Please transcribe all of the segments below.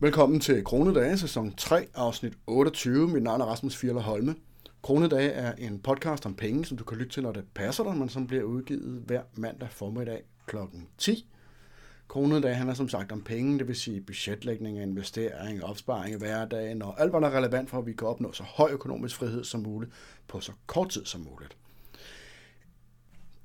Velkommen til Kronedage, sæson 3, afsnit 28. Mit navn er Rasmus Fjeller Holme. Kronedage er en podcast om penge, som du kan lytte til, når det passer dig, men som bliver udgivet hver mandag formiddag kl. 10. Kronedage handler som sagt om penge, det vil sige budgetlægning, investering, opsparing i hverdagen og alt, hvad der er relevant for, at vi kan opnå så høj økonomisk frihed som muligt på så kort tid som muligt.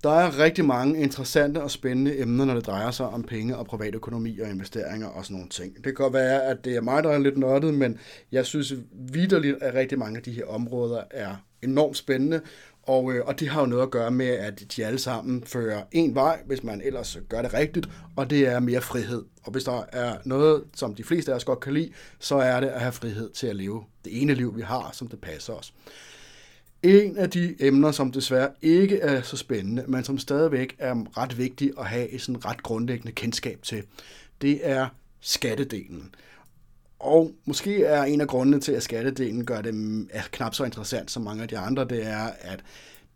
Der er rigtig mange interessante og spændende emner, når det drejer sig om penge og privatøkonomi og investeringer og sådan nogle ting. Det kan godt være, at det er mig, der er lidt nørdet, men jeg synes vidderligt, at rigtig mange af de her områder er enormt spændende, og, øh, og det har jo noget at gøre med, at de alle sammen fører en vej, hvis man ellers gør det rigtigt, og det er mere frihed. Og hvis der er noget, som de fleste af os godt kan lide, så er det at have frihed til at leve det ene liv, vi har, som det passer os. En af de emner, som desværre ikke er så spændende, men som stadigvæk er ret vigtig at have et sådan ret grundlæggende kendskab til, det er skattedelen. Og måske er en af grundene til, at skattedelen gør det mm, er knap så interessant som mange af de andre, det er, at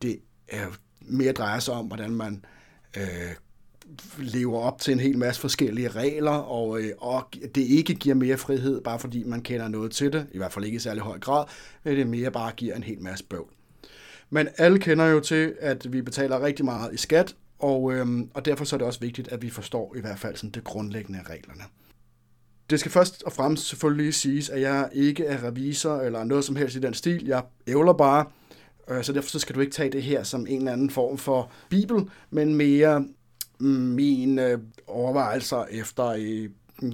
det er mere drejer sig om, hvordan man øh, lever op til en hel masse forskellige regler, og, øh, og det ikke giver mere frihed, bare fordi man kender noget til det, i hvert fald ikke i særlig høj grad, men det mere bare giver en hel masse bøvl. Men alle kender jo til, at vi betaler rigtig meget i skat, og, øhm, og derfor så er det også vigtigt, at vi forstår i hvert fald sådan det grundlæggende af reglerne. Det skal først og fremmest selvfølgelig siges, at jeg ikke er revisor eller noget som helst i den stil. Jeg ævler bare, øh, så derfor så skal du ikke tage det her som en eller anden form for bibel, men mere mm, mine overvejelser efter i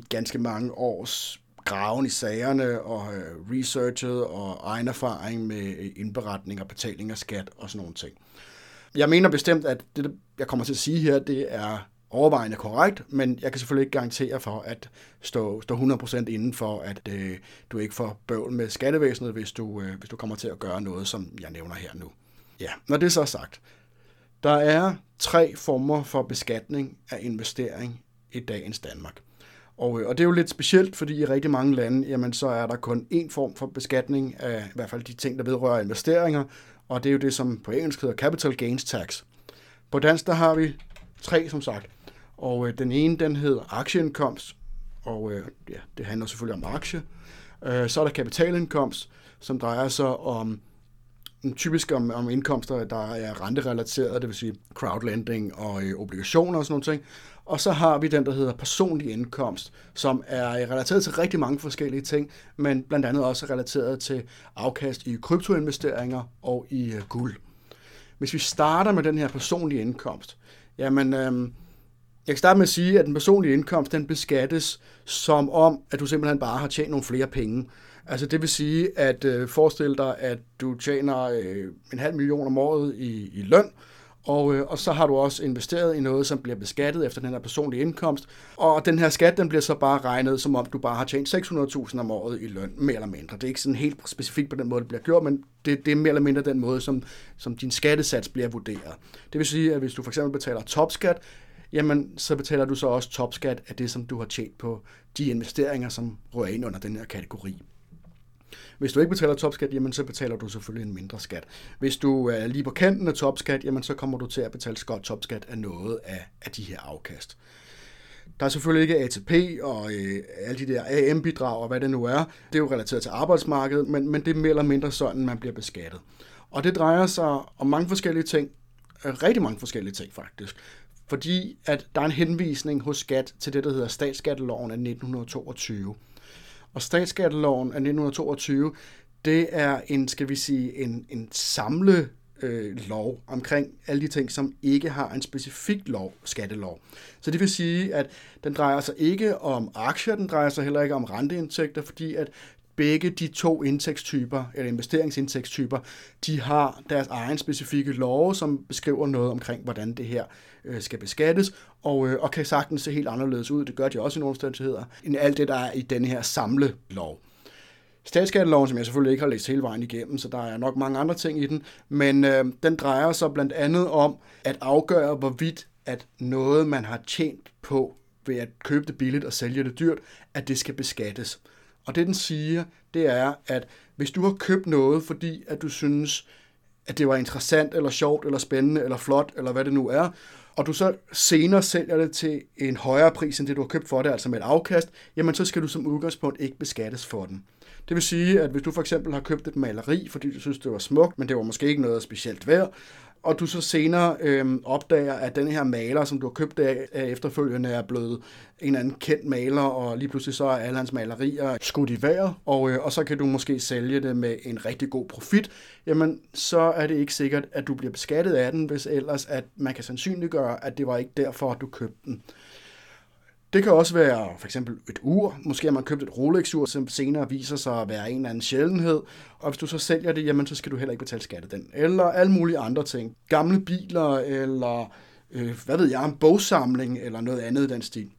ganske mange års graven i sagerne og øh, researchet og egen erfaring med øh, indberetning og betaling af skat og sådan nogle ting. Jeg mener bestemt, at det, jeg kommer til at sige her, det er overvejende korrekt, men jeg kan selvfølgelig ikke garantere for at stå, stå 100% inden for, at øh, du ikke får bøvl med skattevæsenet, hvis du, øh, hvis du kommer til at gøre noget, som jeg nævner her nu. Ja, når det så er sagt, der er tre former for beskatning af investering i dagens Danmark. Og, øh, og det er jo lidt specielt, fordi i rigtig mange lande, jamen, så er der kun én form for beskatning af i hvert fald de ting, der vedrører investeringer, og det er jo det, som på engelsk hedder capital gains tax. På dansk, der har vi tre, som sagt. Og øh, den ene, den hedder aktieindkomst, og øh, ja, det handler selvfølgelig om aktie. Øh, så er der kapitalindkomst, som drejer sig om mm, typisk om, om indkomster, der er renterelaterede, det vil sige crowdlending og øh, obligationer og sådan noget ting. Og så har vi den, der hedder personlig indkomst, som er relateret til rigtig mange forskellige ting, men blandt andet også relateret til afkast i kryptoinvesteringer og i øh, guld. Hvis vi starter med den her personlige indkomst, jamen, øh, jeg kan starte med at sige, at den personlige indkomst, den beskattes som om, at du simpelthen bare har tjent nogle flere penge. Altså det vil sige, at øh, forestil dig, at du tjener øh, en halv million om året i, i løn, og, øh, og så har du også investeret i noget, som bliver beskattet efter den her personlige indkomst. Og den her skat, den bliver så bare regnet, som om du bare har tjent 600.000 om året i løn, mere eller mindre. Det er ikke sådan helt specifikt på den måde, det bliver gjort, men det, det er mere eller mindre den måde, som, som din skattesats bliver vurderet. Det vil sige, at hvis du for eksempel betaler topskat, jamen så betaler du så også topskat af det, som du har tjent på de investeringer, som rører ind under den her kategori. Hvis du ikke betaler topskat, jamen så betaler du selvfølgelig en mindre skat. Hvis du er lige på kanten af topskat, jamen så kommer du til at betale skot topskat af noget af, af de her afkast. Der er selvfølgelig ikke ATP og øh, alle de der AM-bidrag og hvad det nu er. Det er jo relateret til arbejdsmarkedet, men, men det er mere eller mindre sådan, man bliver beskattet. Og det drejer sig om mange forskellige ting. Rigtig mange forskellige ting faktisk. Fordi at der er en henvisning hos skat til det, der hedder statsskatteloven af 1922. Og statsskatteloven af 1922, det er en, skal vi sige, en, en samle øh, lov omkring alle de ting, som ikke har en specifik lov, skattelov. Så det vil sige, at den drejer sig ikke om aktier, den drejer sig heller ikke om renteindtægter, fordi at begge de to indtægtstyper, eller investeringsindtægtstyper, de har deres egen specifikke love, som beskriver noget omkring, hvordan det her øh, skal beskattes, og, øh, og kan sagtens se helt anderledes ud, det gør de også i nogle omstændigheder, end alt det, der er i den her samle lov. Statsskatteloven, som jeg selvfølgelig ikke har læst hele vejen igennem, så der er nok mange andre ting i den, men øh, den drejer sig blandt andet om at afgøre, hvorvidt at noget, man har tjent på ved at købe det billigt og sælge det dyrt, at det skal beskattes. Og det den siger, det er, at hvis du har købt noget, fordi at du synes, at det var interessant, eller sjovt, eller spændende, eller flot, eller hvad det nu er, og du så senere sælger det til en højere pris, end det du har købt for det, altså med et afkast, jamen så skal du som udgangspunkt ikke beskattes for den. Det vil sige, at hvis du for eksempel har købt et maleri, fordi du synes, det var smukt, men det var måske ikke noget specielt værd, og du så senere øh, opdager, at den her maler, som du har købt af, af efterfølgende, er blevet en anden kendt maler, og lige pludselig så er alle hans malerier skudt i vejret, og, øh, og så kan du måske sælge det med en rigtig god profit, jamen så er det ikke sikkert, at du bliver beskattet af den, hvis ellers at man kan sandsynliggøre, at det var ikke derfor, at du købte den. Det kan også være for eksempel et ur. Måske har man købt et Rolex-ur, som senere viser sig at være en eller anden sjældenhed. Og hvis du så sælger det, jamen så skal du heller ikke betale skat af den. Eller alle mulige andre ting. Gamle biler, eller øh, hvad ved jeg, en bogsamling, eller noget andet i den stil.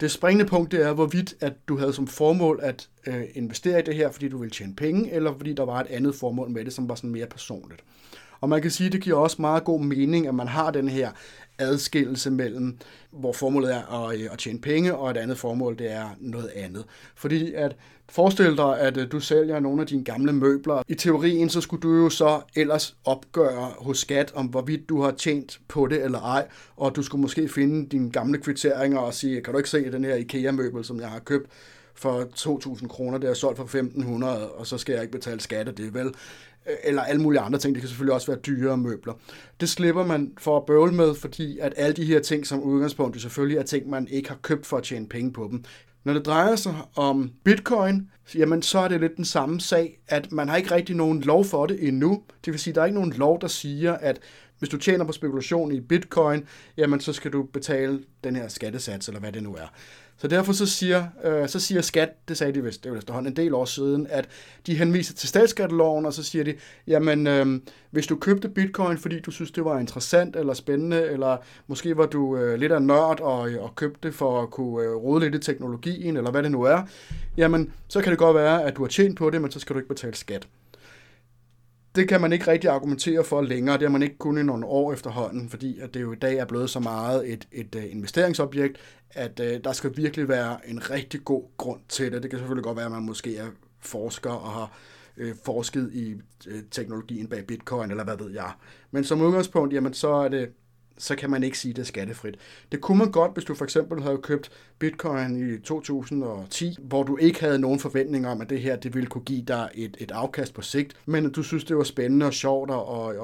Det springende punkt det er, hvorvidt at du havde som formål at øh, investere i det her, fordi du ville tjene penge, eller fordi der var et andet formål med det, som var sådan mere personligt. Og man kan sige, at det giver også meget god mening, at man har den her adskillelse mellem, hvor formålet er at, øh, at tjene penge, og et andet formål, det er noget andet. Fordi at forestil dig, at øh, du sælger nogle af dine gamle møbler. I teorien, så skulle du jo så ellers opgøre hos skat, om hvorvidt du har tjent på det eller ej, og du skulle måske finde dine gamle kvitteringer og sige, kan du ikke se den her IKEA-møbel, som jeg har købt? For 2.000 kroner, det er solgt for 1.500, og så skal jeg ikke betale skat af det, vel? eller alle mulige andre ting. Det kan selvfølgelig også være dyre møbler. Det slipper man for at bøvle med, fordi at alle de her ting som udgangspunkt det selvfølgelig er ting, man ikke har købt for at tjene penge på dem. Når det drejer sig om bitcoin, jamen så er det lidt den samme sag, at man har ikke rigtig nogen lov for det endnu. Det vil sige, at der er ikke nogen lov, der siger, at hvis du tjener på spekulation i bitcoin, jamen så skal du betale den her skattesats, eller hvad det nu er. Så derfor så siger, øh, så siger skat, det sagde de vist, det var efterhånden en del år siden, at de henviser til statsskatteloven, og så siger de, jamen øh, hvis du købte bitcoin, fordi du synes, det var interessant eller spændende, eller måske var du øh, lidt af nørd og, øh, og købte det for at kunne øh, rode lidt i teknologien, eller hvad det nu er, jamen så kan det godt være, at du har tjent på det, men så skal du ikke betale skat det kan man ikke rigtig argumentere for længere. Det har man ikke kun i nogle år efterhånden, fordi at det jo i dag er blevet så meget et, et uh, investeringsobjekt, at uh, der skal virkelig være en rigtig god grund til det. Det kan selvfølgelig godt være, at man måske er forsker og har uh, forsket i uh, teknologien bag bitcoin, eller hvad ved jeg. Men som udgangspunkt, jamen, så er det så kan man ikke sige, det er skattefrit. Det kunne man godt, hvis du for eksempel havde købt bitcoin i 2010, hvor du ikke havde nogen forventninger om, at det her det ville kunne give dig et, et afkast på sigt, men du synes, det var spændende og sjovt at,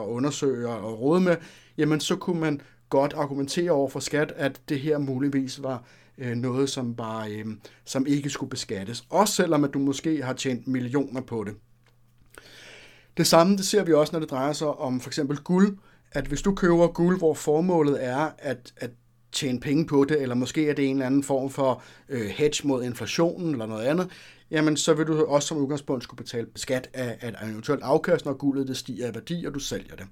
at undersøge og råde med, jamen så kunne man godt argumentere over for skat, at det her muligvis var øh, noget, som, bare, øh, som ikke skulle beskattes. Også selvom at du måske har tjent millioner på det. Det samme det ser vi også, når det drejer sig om for eksempel guld at hvis du køber guld, hvor formålet er at, at tjene penge på det, eller måske er det en eller anden form for øh, hedge mod inflationen eller noget andet, jamen så vil du også som udgangspunkt skulle betale skat af, af et eventuelt afkast, når guldet det stiger i værdi, og du sælger det.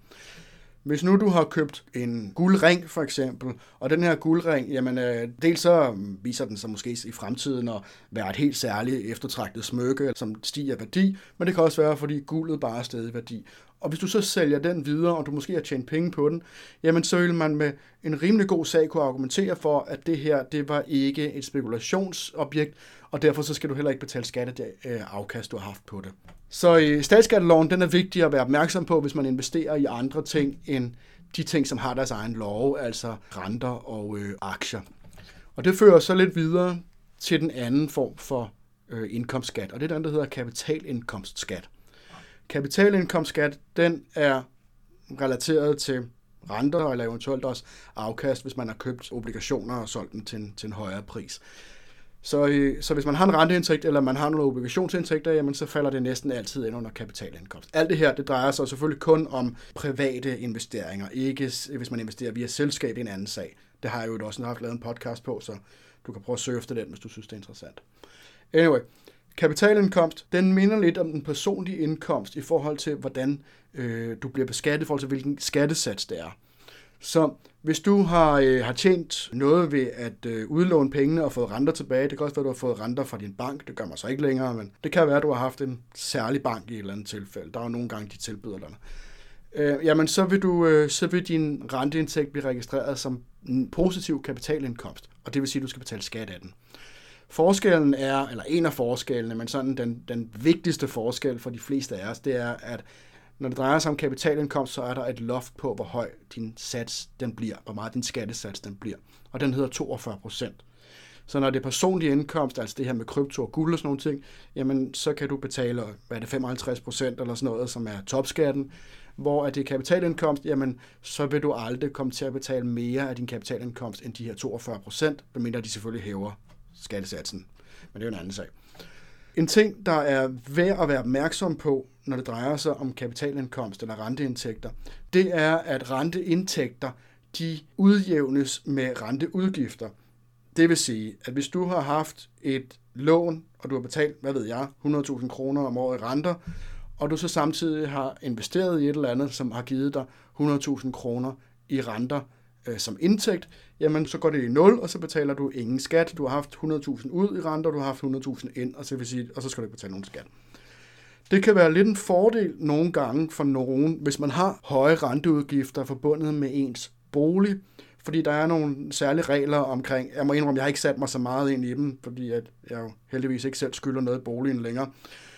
Hvis nu du har købt en guldring for eksempel, og den her guldring, jamen øh, dels så viser den sig måske i fremtiden at være et helt særligt eftertragtet smykke, som stiger værdi, men det kan også være, fordi guldet bare er stadig værdi. Og hvis du så sælger den videre, og du måske har tjent penge på den, jamen så vil man med en rimelig god sag kunne argumentere for, at det her, det var ikke et spekulationsobjekt, og derfor så skal du heller ikke betale skatte det øh, afkast, du har haft på det. Så øh, statsskatteloven, den er vigtig at være opmærksom på, hvis man investerer i andre ting end de ting, som har deres egen lov, altså renter og øh, aktier. Og det fører så lidt videre til den anden form for øh, indkomstskat, og det er den, der hedder kapitalindkomstskat. Kapitalindkomstskat, den er relateret til renter eller eventuelt også afkast, hvis man har købt obligationer og solgt dem til en, til en højere pris. Så, øh, så hvis man har en renteindtægt, eller man har nogle obligationsindtægter, jamen så falder det næsten altid ind under kapitalindkomst. Alt det her, det drejer sig selvfølgelig kun om private investeringer, ikke hvis man investerer via selskab i en anden sag. Det har jeg jo også haft lavet en podcast på, så du kan prøve at søge efter den, hvis du synes, det er interessant. Anyway, kapitalindkomst, den minder lidt om den personlige indkomst i forhold til, hvordan øh, du bliver beskattet, i forhold til hvilken skattesats det er. Så hvis du har, øh, har tjent noget ved at øh, udlåne pengene og fået renter tilbage, det kan også være, at du har fået renter fra din bank, det gør man så ikke længere, men det kan være, at du har haft en særlig bank i et eller andet tilfælde. Der er jo nogle gange, de tilbyder dig. Øh, jamen, så vil, du, øh, så vil din renteindtægt blive registreret som en positiv kapitalindkomst, og det vil sige, at du skal betale skat af den. Forskellen er, eller en af forskellene, men sådan den, den vigtigste forskel for de fleste af os, det er, at Når det drejer sig om kapitalindkomst, så er der et loft på, hvor høj din sats den bliver, hvor meget din skattesats den bliver. Og den hedder 42 procent. Så når det er personlig indkomst, altså det her med krypto og guld og sådan nogle ting, jamen så kan du betale, hvad er det, 55 procent eller sådan noget, som er topskatten. Hvor er det kapitalindkomst, jamen så vil du aldrig komme til at betale mere af din kapitalindkomst end de her 42 procent, medmindre de selvfølgelig hæver skattesatsen. Men det er jo en anden sag. En ting, der er værd at være opmærksom på, når det drejer sig om kapitalindkomst eller renteindtægter, det er, at renteindtægter de udjævnes med renteudgifter. Det vil sige, at hvis du har haft et lån, og du har betalt, hvad ved jeg, 100.000 kroner om året i renter, og du så samtidig har investeret i et eller andet, som har givet dig 100.000 kroner i renter øh, som indtægt, jamen så går det i nul, og så betaler du ingen skat. Du har haft 100.000 ud i renter, og du har haft 100.000 ind, og så, vil sige, og så skal du ikke betale nogen skat. Det kan være lidt en fordel nogle gange for nogen, hvis man har høje renteudgifter forbundet med ens bolig, fordi der er nogle særlige regler omkring, jeg må indrømme, jeg har ikke sat mig så meget ind i dem, fordi at jeg jo heldigvis ikke selv skylder noget i boligen længere.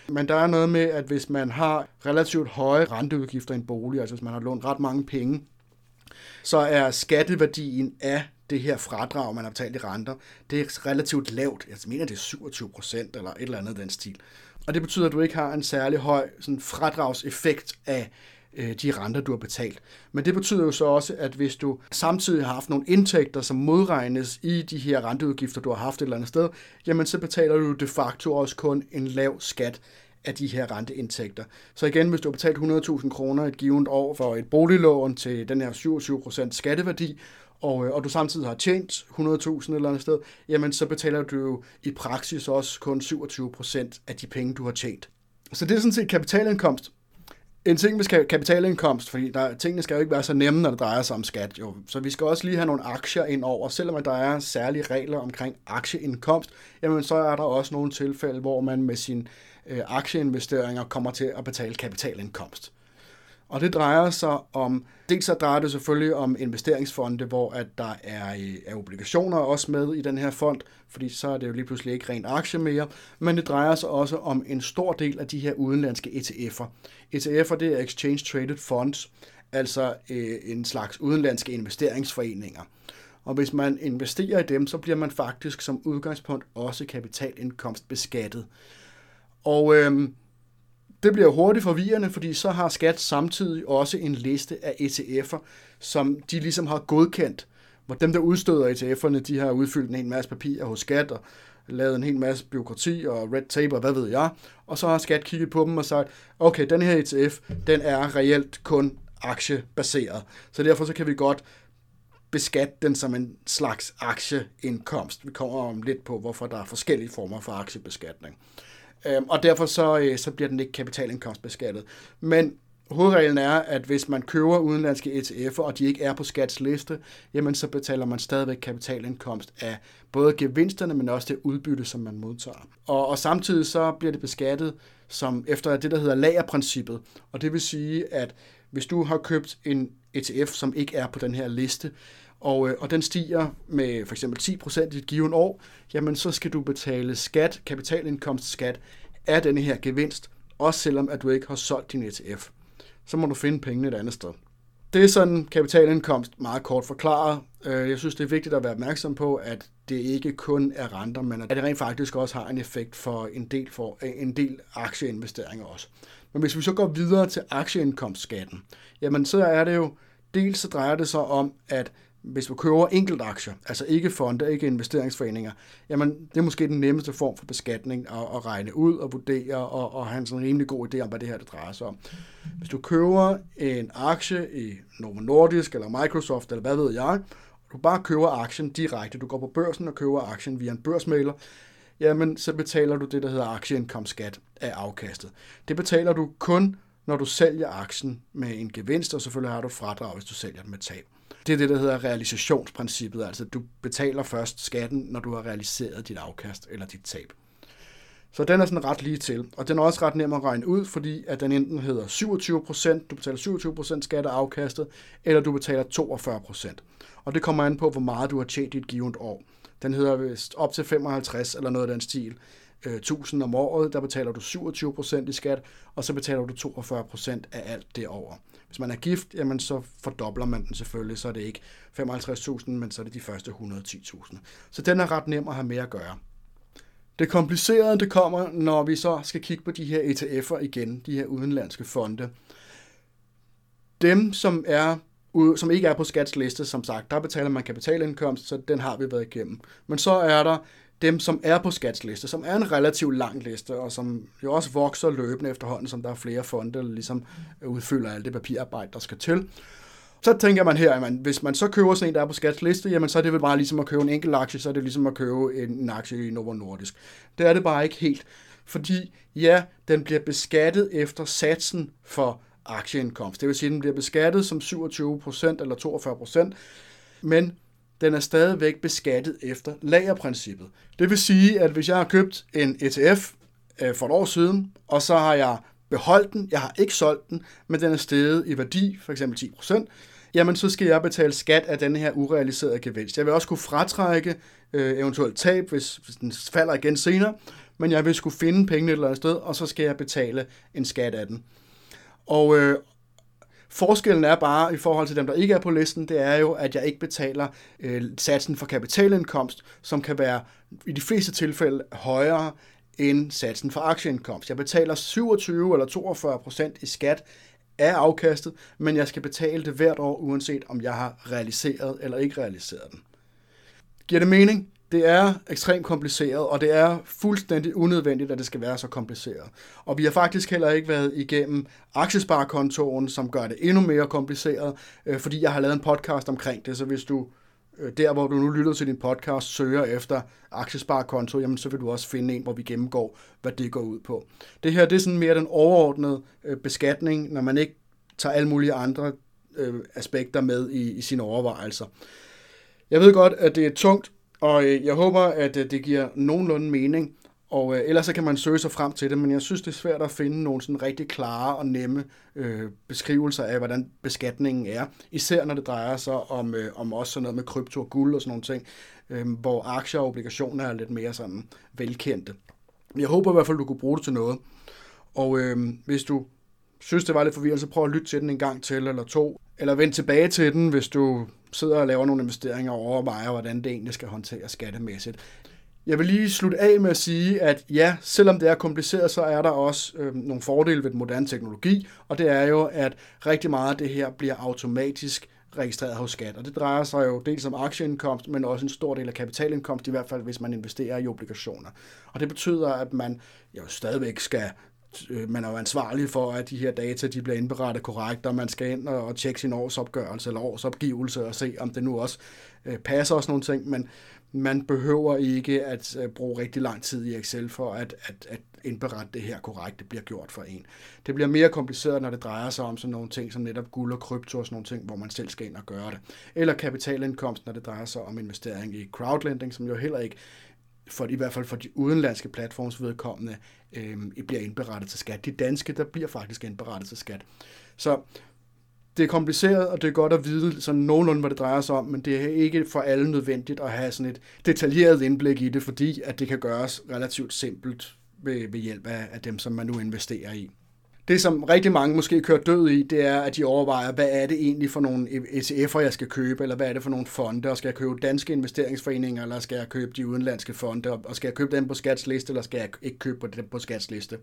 Men der er noget med, at hvis man har relativt høje renteudgifter i en bolig, altså hvis man har lånt ret mange penge, så er skatteværdien af det her fradrag, man har betalt i renter, det er relativt lavt. Jeg mener, det er 27 procent eller et eller andet den stil. Og det betyder, at du ikke har en særlig høj sådan fradragseffekt af øh, de renter, du har betalt. Men det betyder jo så også, at hvis du samtidig har haft nogle indtægter, som modregnes i de her renteudgifter, du har haft et eller andet sted, jamen så betaler du de facto også kun en lav skat af de her renteindtægter. Så igen, hvis du har betalt 100.000 kroner et givet år for et boliglån til den her 27% skatteværdi, og, øh, og du samtidig har tjent 100.000 eller andet sted, jamen så betaler du jo i praksis også kun 27% af de penge, du har tjent. Så det er sådan set kapitalindkomst. En ting med kapitalindkomst, fordi der, tingene skal jo ikke være så nemme, når det drejer sig om skat. Jo. Så vi skal også lige have nogle aktier ind over. Selvom der er særlige regler omkring aktieindkomst, jamen så er der også nogle tilfælde, hvor man med sin øh, aktieinvesteringer kommer til at betale kapitalindkomst. Og det drejer sig om, dels så drejer det selvfølgelig om investeringsfonde, hvor at der er, øh, er obligationer også med i den her fond, fordi så er det jo lige pludselig ikke rent aktie mere, men det drejer sig også om en stor del af de her udenlandske ETF'er. ETF'er det er Exchange Traded Funds, altså øh, en slags udenlandske investeringsforeninger. Og hvis man investerer i dem, så bliver man faktisk som udgangspunkt også kapitalindkomst beskattet. Og øh, det bliver hurtigt forvirrende, fordi så har skat samtidig også en liste af ETF'er, som de ligesom har godkendt. Hvor dem, der udstøder ETF'erne, de har udfyldt en hel masse papirer hos skat og lavet en hel masse byråkrati og red tape og hvad ved jeg. Og så har skat kigget på dem og sagt, okay, den her ETF, den er reelt kun aktiebaseret. Så derfor så kan vi godt beskatte den som en slags aktieindkomst. Vi kommer om lidt på, hvorfor der er forskellige former for aktiebeskatning. Øhm, og derfor så, øh, så bliver den ikke kapitalindkomstbeskattet. Men hovedreglen er, at hvis man køber udenlandske ETF'er, og de ikke er på skats liste, jamen så betaler man stadigvæk kapitalindkomst af både gevinsterne, men også det udbytte, som man modtager. Og, og samtidig så bliver det beskattet som efter det, der hedder lagerprincippet. Og det vil sige, at hvis du har købt en ETF, som ikke er på den her liste, og, øh, og den stiger med for eksempel 10% i et givet år, jamen så skal du betale skat, kapitalindkomstskat af denne her gevinst, også selvom at du ikke har solgt din ETF. Så må du finde pengene et andet sted. Det er sådan kapitalindkomst meget kort forklaret. Øh, jeg synes, det er vigtigt at være opmærksom på, at det ikke kun er renter, men at det rent faktisk også har en effekt for en del, for, øh, en del aktieinvesteringer også. Men hvis vi så går videre til aktieindkomstskatten, jamen så er det jo, dels så drejer det sig om, at hvis du køber enkelt aktier, altså ikke fonde, ikke investeringsforeninger, jamen det er måske den nemmeste form for beskatning at, at regne ud og vurdere og, og have en sådan rimelig god idé om, hvad det her det drejer sig om. Hvis du køber en aktie i Novo Nordisk eller Microsoft eller hvad ved jeg, og du bare køber aktien direkte, du går på børsen og køber aktien via en børsmailer, jamen så betaler du det, der hedder aktieindkomstskat af afkastet. Det betaler du kun, når du sælger aktien med en gevinst, og selvfølgelig har du fradrag, hvis du sælger den med tab. Det er det, der hedder realisationsprincippet, altså du betaler først skatten, når du har realiseret dit afkast eller dit tab. Så den er sådan ret lige til, og den er også ret nem at regne ud, fordi at den enten hedder 27%, du betaler 27% skat af afkastet, eller du betaler 42%. Og det kommer an på, hvor meget du har tjent i et givet år. Den hedder vist op til 55 eller noget af den stil øh, 1000 om året, der betaler du 27% i skat, og så betaler du 42% af alt det over. Hvis man er gift, jamen så fordobler man den selvfølgelig, så er det ikke 55.000, men så er det de første 110.000. Så den er ret nem at have med at gøre. Det komplicerede, det kommer, når vi så skal kigge på de her ETF'er igen, de her udenlandske fonde. Dem, som er som ikke er på skatsliste, som sagt, der betaler man kapitalindkomst, så den har vi været igennem. Men så er der dem, som er på skatsliste, som er en relativt lang liste, og som jo også vokser løbende efterhånden, som der er flere fonde, der ligesom udfylder alt det papirarbejde, der skal til. Så tænker man her, at man, hvis man så køber sådan en, der er på skatsliste, jamen så er det vel bare ligesom at købe en enkelt aktie, så er det ligesom at købe en, en aktie i Novo Nordisk. Det er det bare ikke helt, fordi ja, den bliver beskattet efter satsen for aktieindkomst. Det vil sige, at den bliver beskattet som 27% eller 42%, men den er stadigvæk beskattet efter lagerprincippet. Det vil sige, at hvis jeg har købt en ETF øh, for et år siden, og så har jeg beholdt den, jeg har ikke solgt den, men den er steget i værdi, for eksempel 10%, jamen så skal jeg betale skat af den her urealiserede gevinst. Jeg vil også kunne fratrække øh, eventuelt tab, hvis, hvis den falder igen senere, men jeg vil skulle finde pengene et eller andet sted, og så skal jeg betale en skat af den. Og øh, forskellen er bare i forhold til dem, der ikke er på listen, det er jo, at jeg ikke betaler øh, satsen for kapitalindkomst, som kan være i de fleste tilfælde højere end satsen for aktieindkomst. Jeg betaler 27 eller 42 procent i skat af afkastet, men jeg skal betale det hvert år, uanset om jeg har realiseret eller ikke realiseret den. Giver det mening? Det er ekstremt kompliceret, og det er fuldstændig unødvendigt, at det skal være så kompliceret. Og vi har faktisk heller ikke været igennem aktiesparekontoen, som gør det endnu mere kompliceret, øh, fordi jeg har lavet en podcast omkring det, så hvis du øh, der, hvor du nu lytter til din podcast, søger efter aktiesparekonto, jamen så vil du også finde en, hvor vi gennemgår, hvad det går ud på. Det her, det er sådan mere den overordnede øh, beskatning, når man ikke tager alle mulige andre øh, aspekter med i, i sine overvejelser. Jeg ved godt, at det er tungt og øh, jeg håber, at øh, det giver nogenlunde mening, og øh, ellers så kan man søge sig frem til det, men jeg synes, det er svært at finde nogle sådan rigtig klare og nemme øh, beskrivelser af, hvordan beskatningen er. Især når det drejer sig om, øh, om også sådan noget med krypto og guld og sådan nogle ting, øh, hvor aktier og obligationer er lidt mere sådan velkendte. Jeg håber i hvert fald, du kunne bruge det til noget. Og øh, hvis du synes, det var lidt forvirrende, så prøv at lytte til den en gang til eller to. Eller vend tilbage til den, hvis du sidder og laver nogle investeringer og overvejer, hvordan det egentlig skal håndteres skattemæssigt. Jeg vil lige slutte af med at sige, at ja, selvom det er kompliceret, så er der også øh, nogle fordele ved den moderne teknologi, og det er jo, at rigtig meget af det her bliver automatisk registreret hos skat. Og det drejer sig jo dels om aktieindkomst, men også en stor del af kapitalindkomst, i hvert fald hvis man investerer i obligationer. Og det betyder, at man jo stadigvæk skal Øh, man er jo ansvarlig for, at de her data de bliver indberettet korrekt, og man skal ind og tjekke sin årsopgørelse eller årsopgivelse og se, om det nu også øh, passer og sådan nogle ting, men man behøver ikke at øh, bruge rigtig lang tid i Excel for at, at, at indberette det her korrekt, det bliver gjort for en. Det bliver mere kompliceret, når det drejer sig om sådan nogle ting som netop guld og krypto og sådan nogle ting, hvor man selv skal ind og gøre det. Eller kapitalindkomst, når det drejer sig om investering i crowdlending, som jo heller ikke for i hvert fald for de udenlandske platforms vedkommende, øh, bliver indberettet til skat. De danske, der bliver faktisk indberettet til skat. Så det er kompliceret, og det er godt at vide sådan nogenlunde, hvad det drejer sig om, men det er ikke for alle nødvendigt at have sådan et detaljeret indblik i det, fordi at det kan gøres relativt simpelt ved, ved hjælp af, af dem, som man nu investerer i. Det, som rigtig mange måske kører død i, det er, at de overvejer, hvad er det egentlig for nogle ETF'er, jeg skal købe, eller hvad er det for nogle fonde, og skal jeg købe danske investeringsforeninger, eller skal jeg købe de udenlandske fonde, og skal jeg købe dem på skatsliste, eller skal jeg ikke købe dem på skatsliste.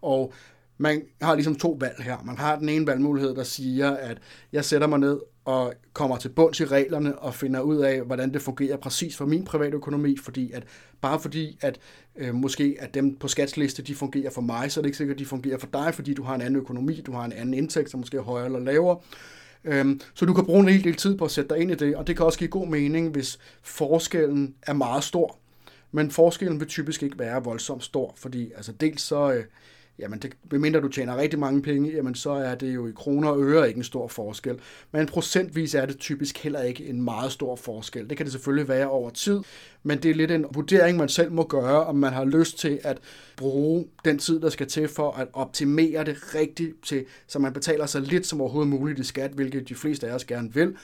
Og man har ligesom to valg her. Man har den ene valgmulighed, der siger, at jeg sætter mig ned og kommer til bunds i reglerne og finder ud af, hvordan det fungerer præcis for min private økonomi, fordi at bare fordi, at øh, måske at dem på skatsliste, de fungerer for mig, så er det ikke sikkert, at de fungerer for dig, fordi du har en anden økonomi, du har en anden indtægt, som måske er højere eller lavere. Øhm, så du kan bruge en hel del tid på at sætte dig ind i det, og det kan også give god mening, hvis forskellen er meget stor. Men forskellen vil typisk ikke være voldsomt stor, fordi altså dels så, øh, jamen det, medmindre du tjener rigtig mange penge, jamen så er det jo i kroner og øre ikke en stor forskel. Men procentvis er det typisk heller ikke en meget stor forskel. Det kan det selvfølgelig være over tid, men det er lidt en vurdering, man selv må gøre, om man har lyst til at bruge den tid, der skal til for at optimere det rigtigt til, så man betaler så lidt som overhovedet muligt i skat, hvilket de fleste af os gerne vil.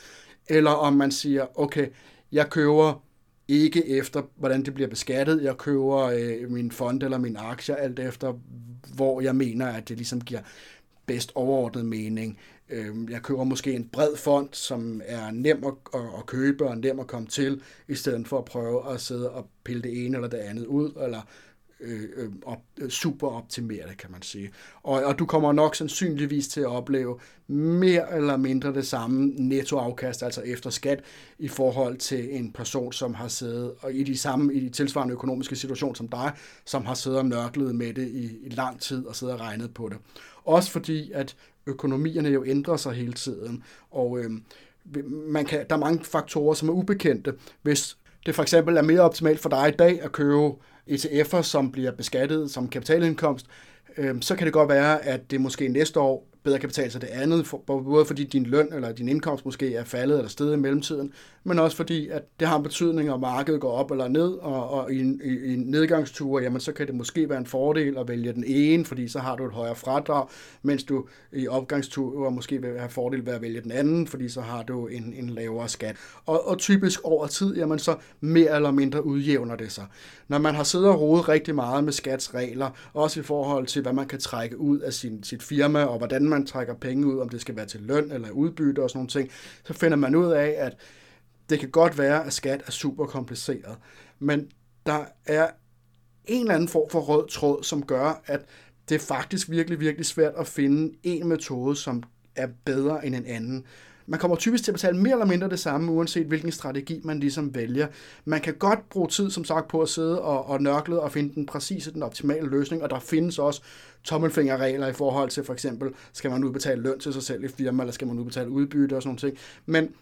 Eller om man siger, okay, jeg køber ikke efter, hvordan det bliver beskattet. Jeg køber øh, min fond eller min aktier, alt efter, hvor jeg mener, at det ligesom giver bedst overordnet mening. Øh, jeg køber måske en bred fond, som er nem at, at, at købe og nem at komme til, i stedet for at prøve at sidde og pille det ene eller det andet ud, eller Øh, øh, op, øh, super optimere det, kan man sige. Og, og du kommer nok sandsynligvis til at opleve mere eller mindre det samme nettoafkast, altså efter skat, i forhold til en person, som har siddet og i de samme, i de tilsvarende økonomiske situation som dig, som har siddet og nørklet med det i, i lang tid og siddet og regnet på det. Også fordi, at økonomierne jo ændrer sig hele tiden, og øh, man kan, der er mange faktorer, som er ubekendte. Hvis det for eksempel er mere optimalt for dig i dag at købe ETF'er, som bliver beskattet som kapitalindkomst, øh, så kan det godt være, at det måske næste år bedre kan betale sig det andet, for, både fordi din løn eller din indkomst måske er faldet eller steget i mellemtiden, men også fordi, at det har en betydning, om markedet går op eller ned, og, og i, en, i, i en nedgangstur, jamen så kan det måske være en fordel at vælge den ene, fordi så har du et højere fradrag, mens du i opgangstur måske vil have fordel ved at vælge den anden, fordi så har du en, en lavere skat. Og, og typisk over tid, jamen så mere eller mindre udjævner det sig. Når man har siddet og rodet rigtig meget med skatsregler, også i forhold til, hvad man kan trække ud af sin, sit firma, og hvordan man trækker penge ud, om det skal være til løn eller udbytte og sådan nogle ting, så finder man ud af, at det kan godt være, at skat er super kompliceret, men der er en eller anden form for rød tråd, som gør, at det er faktisk virkelig, virkelig svært at finde en metode, som er bedre end en anden. Man kommer typisk til at betale mere eller mindre det samme, uanset hvilken strategi man ligesom vælger. Man kan godt bruge tid, som sagt, på at sidde og, og nørkle og finde den præcise, den optimale løsning, og der findes også tommelfingerregler i forhold til for eksempel, skal man udbetale løn til sig selv i firma, eller skal man udbetale udbytte og sådan noget. Men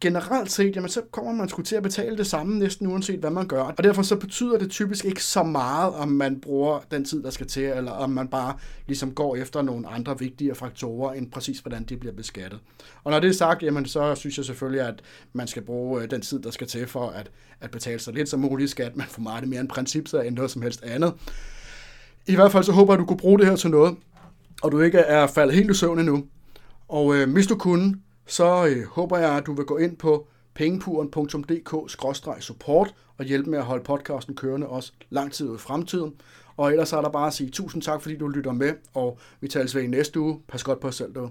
generelt set, jamen, så kommer man sgu til at betale det samme næsten uanset hvad man gør. Og derfor så betyder det typisk ikke så meget, om man bruger den tid, der skal til, eller om man bare ligesom går efter nogle andre vigtige faktorer, end præcis hvordan det bliver beskattet. Og når det er sagt, jamen, så synes jeg selvfølgelig, at man skal bruge øh, den tid, der skal til for at, at betale så lidt som muligt skat. Man får meget mere en princip, så end noget som helst andet. I hvert fald så håber jeg, at du kunne bruge det her til noget, og du ikke er faldet helt i søvn endnu. Og øh, hvis du kunne, så øh, håber jeg, at du vil gå ind på pengepuren.dk-support og hjælpe med at holde podcasten kørende også lang tid ud i fremtiden. Og ellers er der bare at sige tusind tak, fordi du lytter med, og vi tales ved i næste uge. Pas godt på os selv, derude.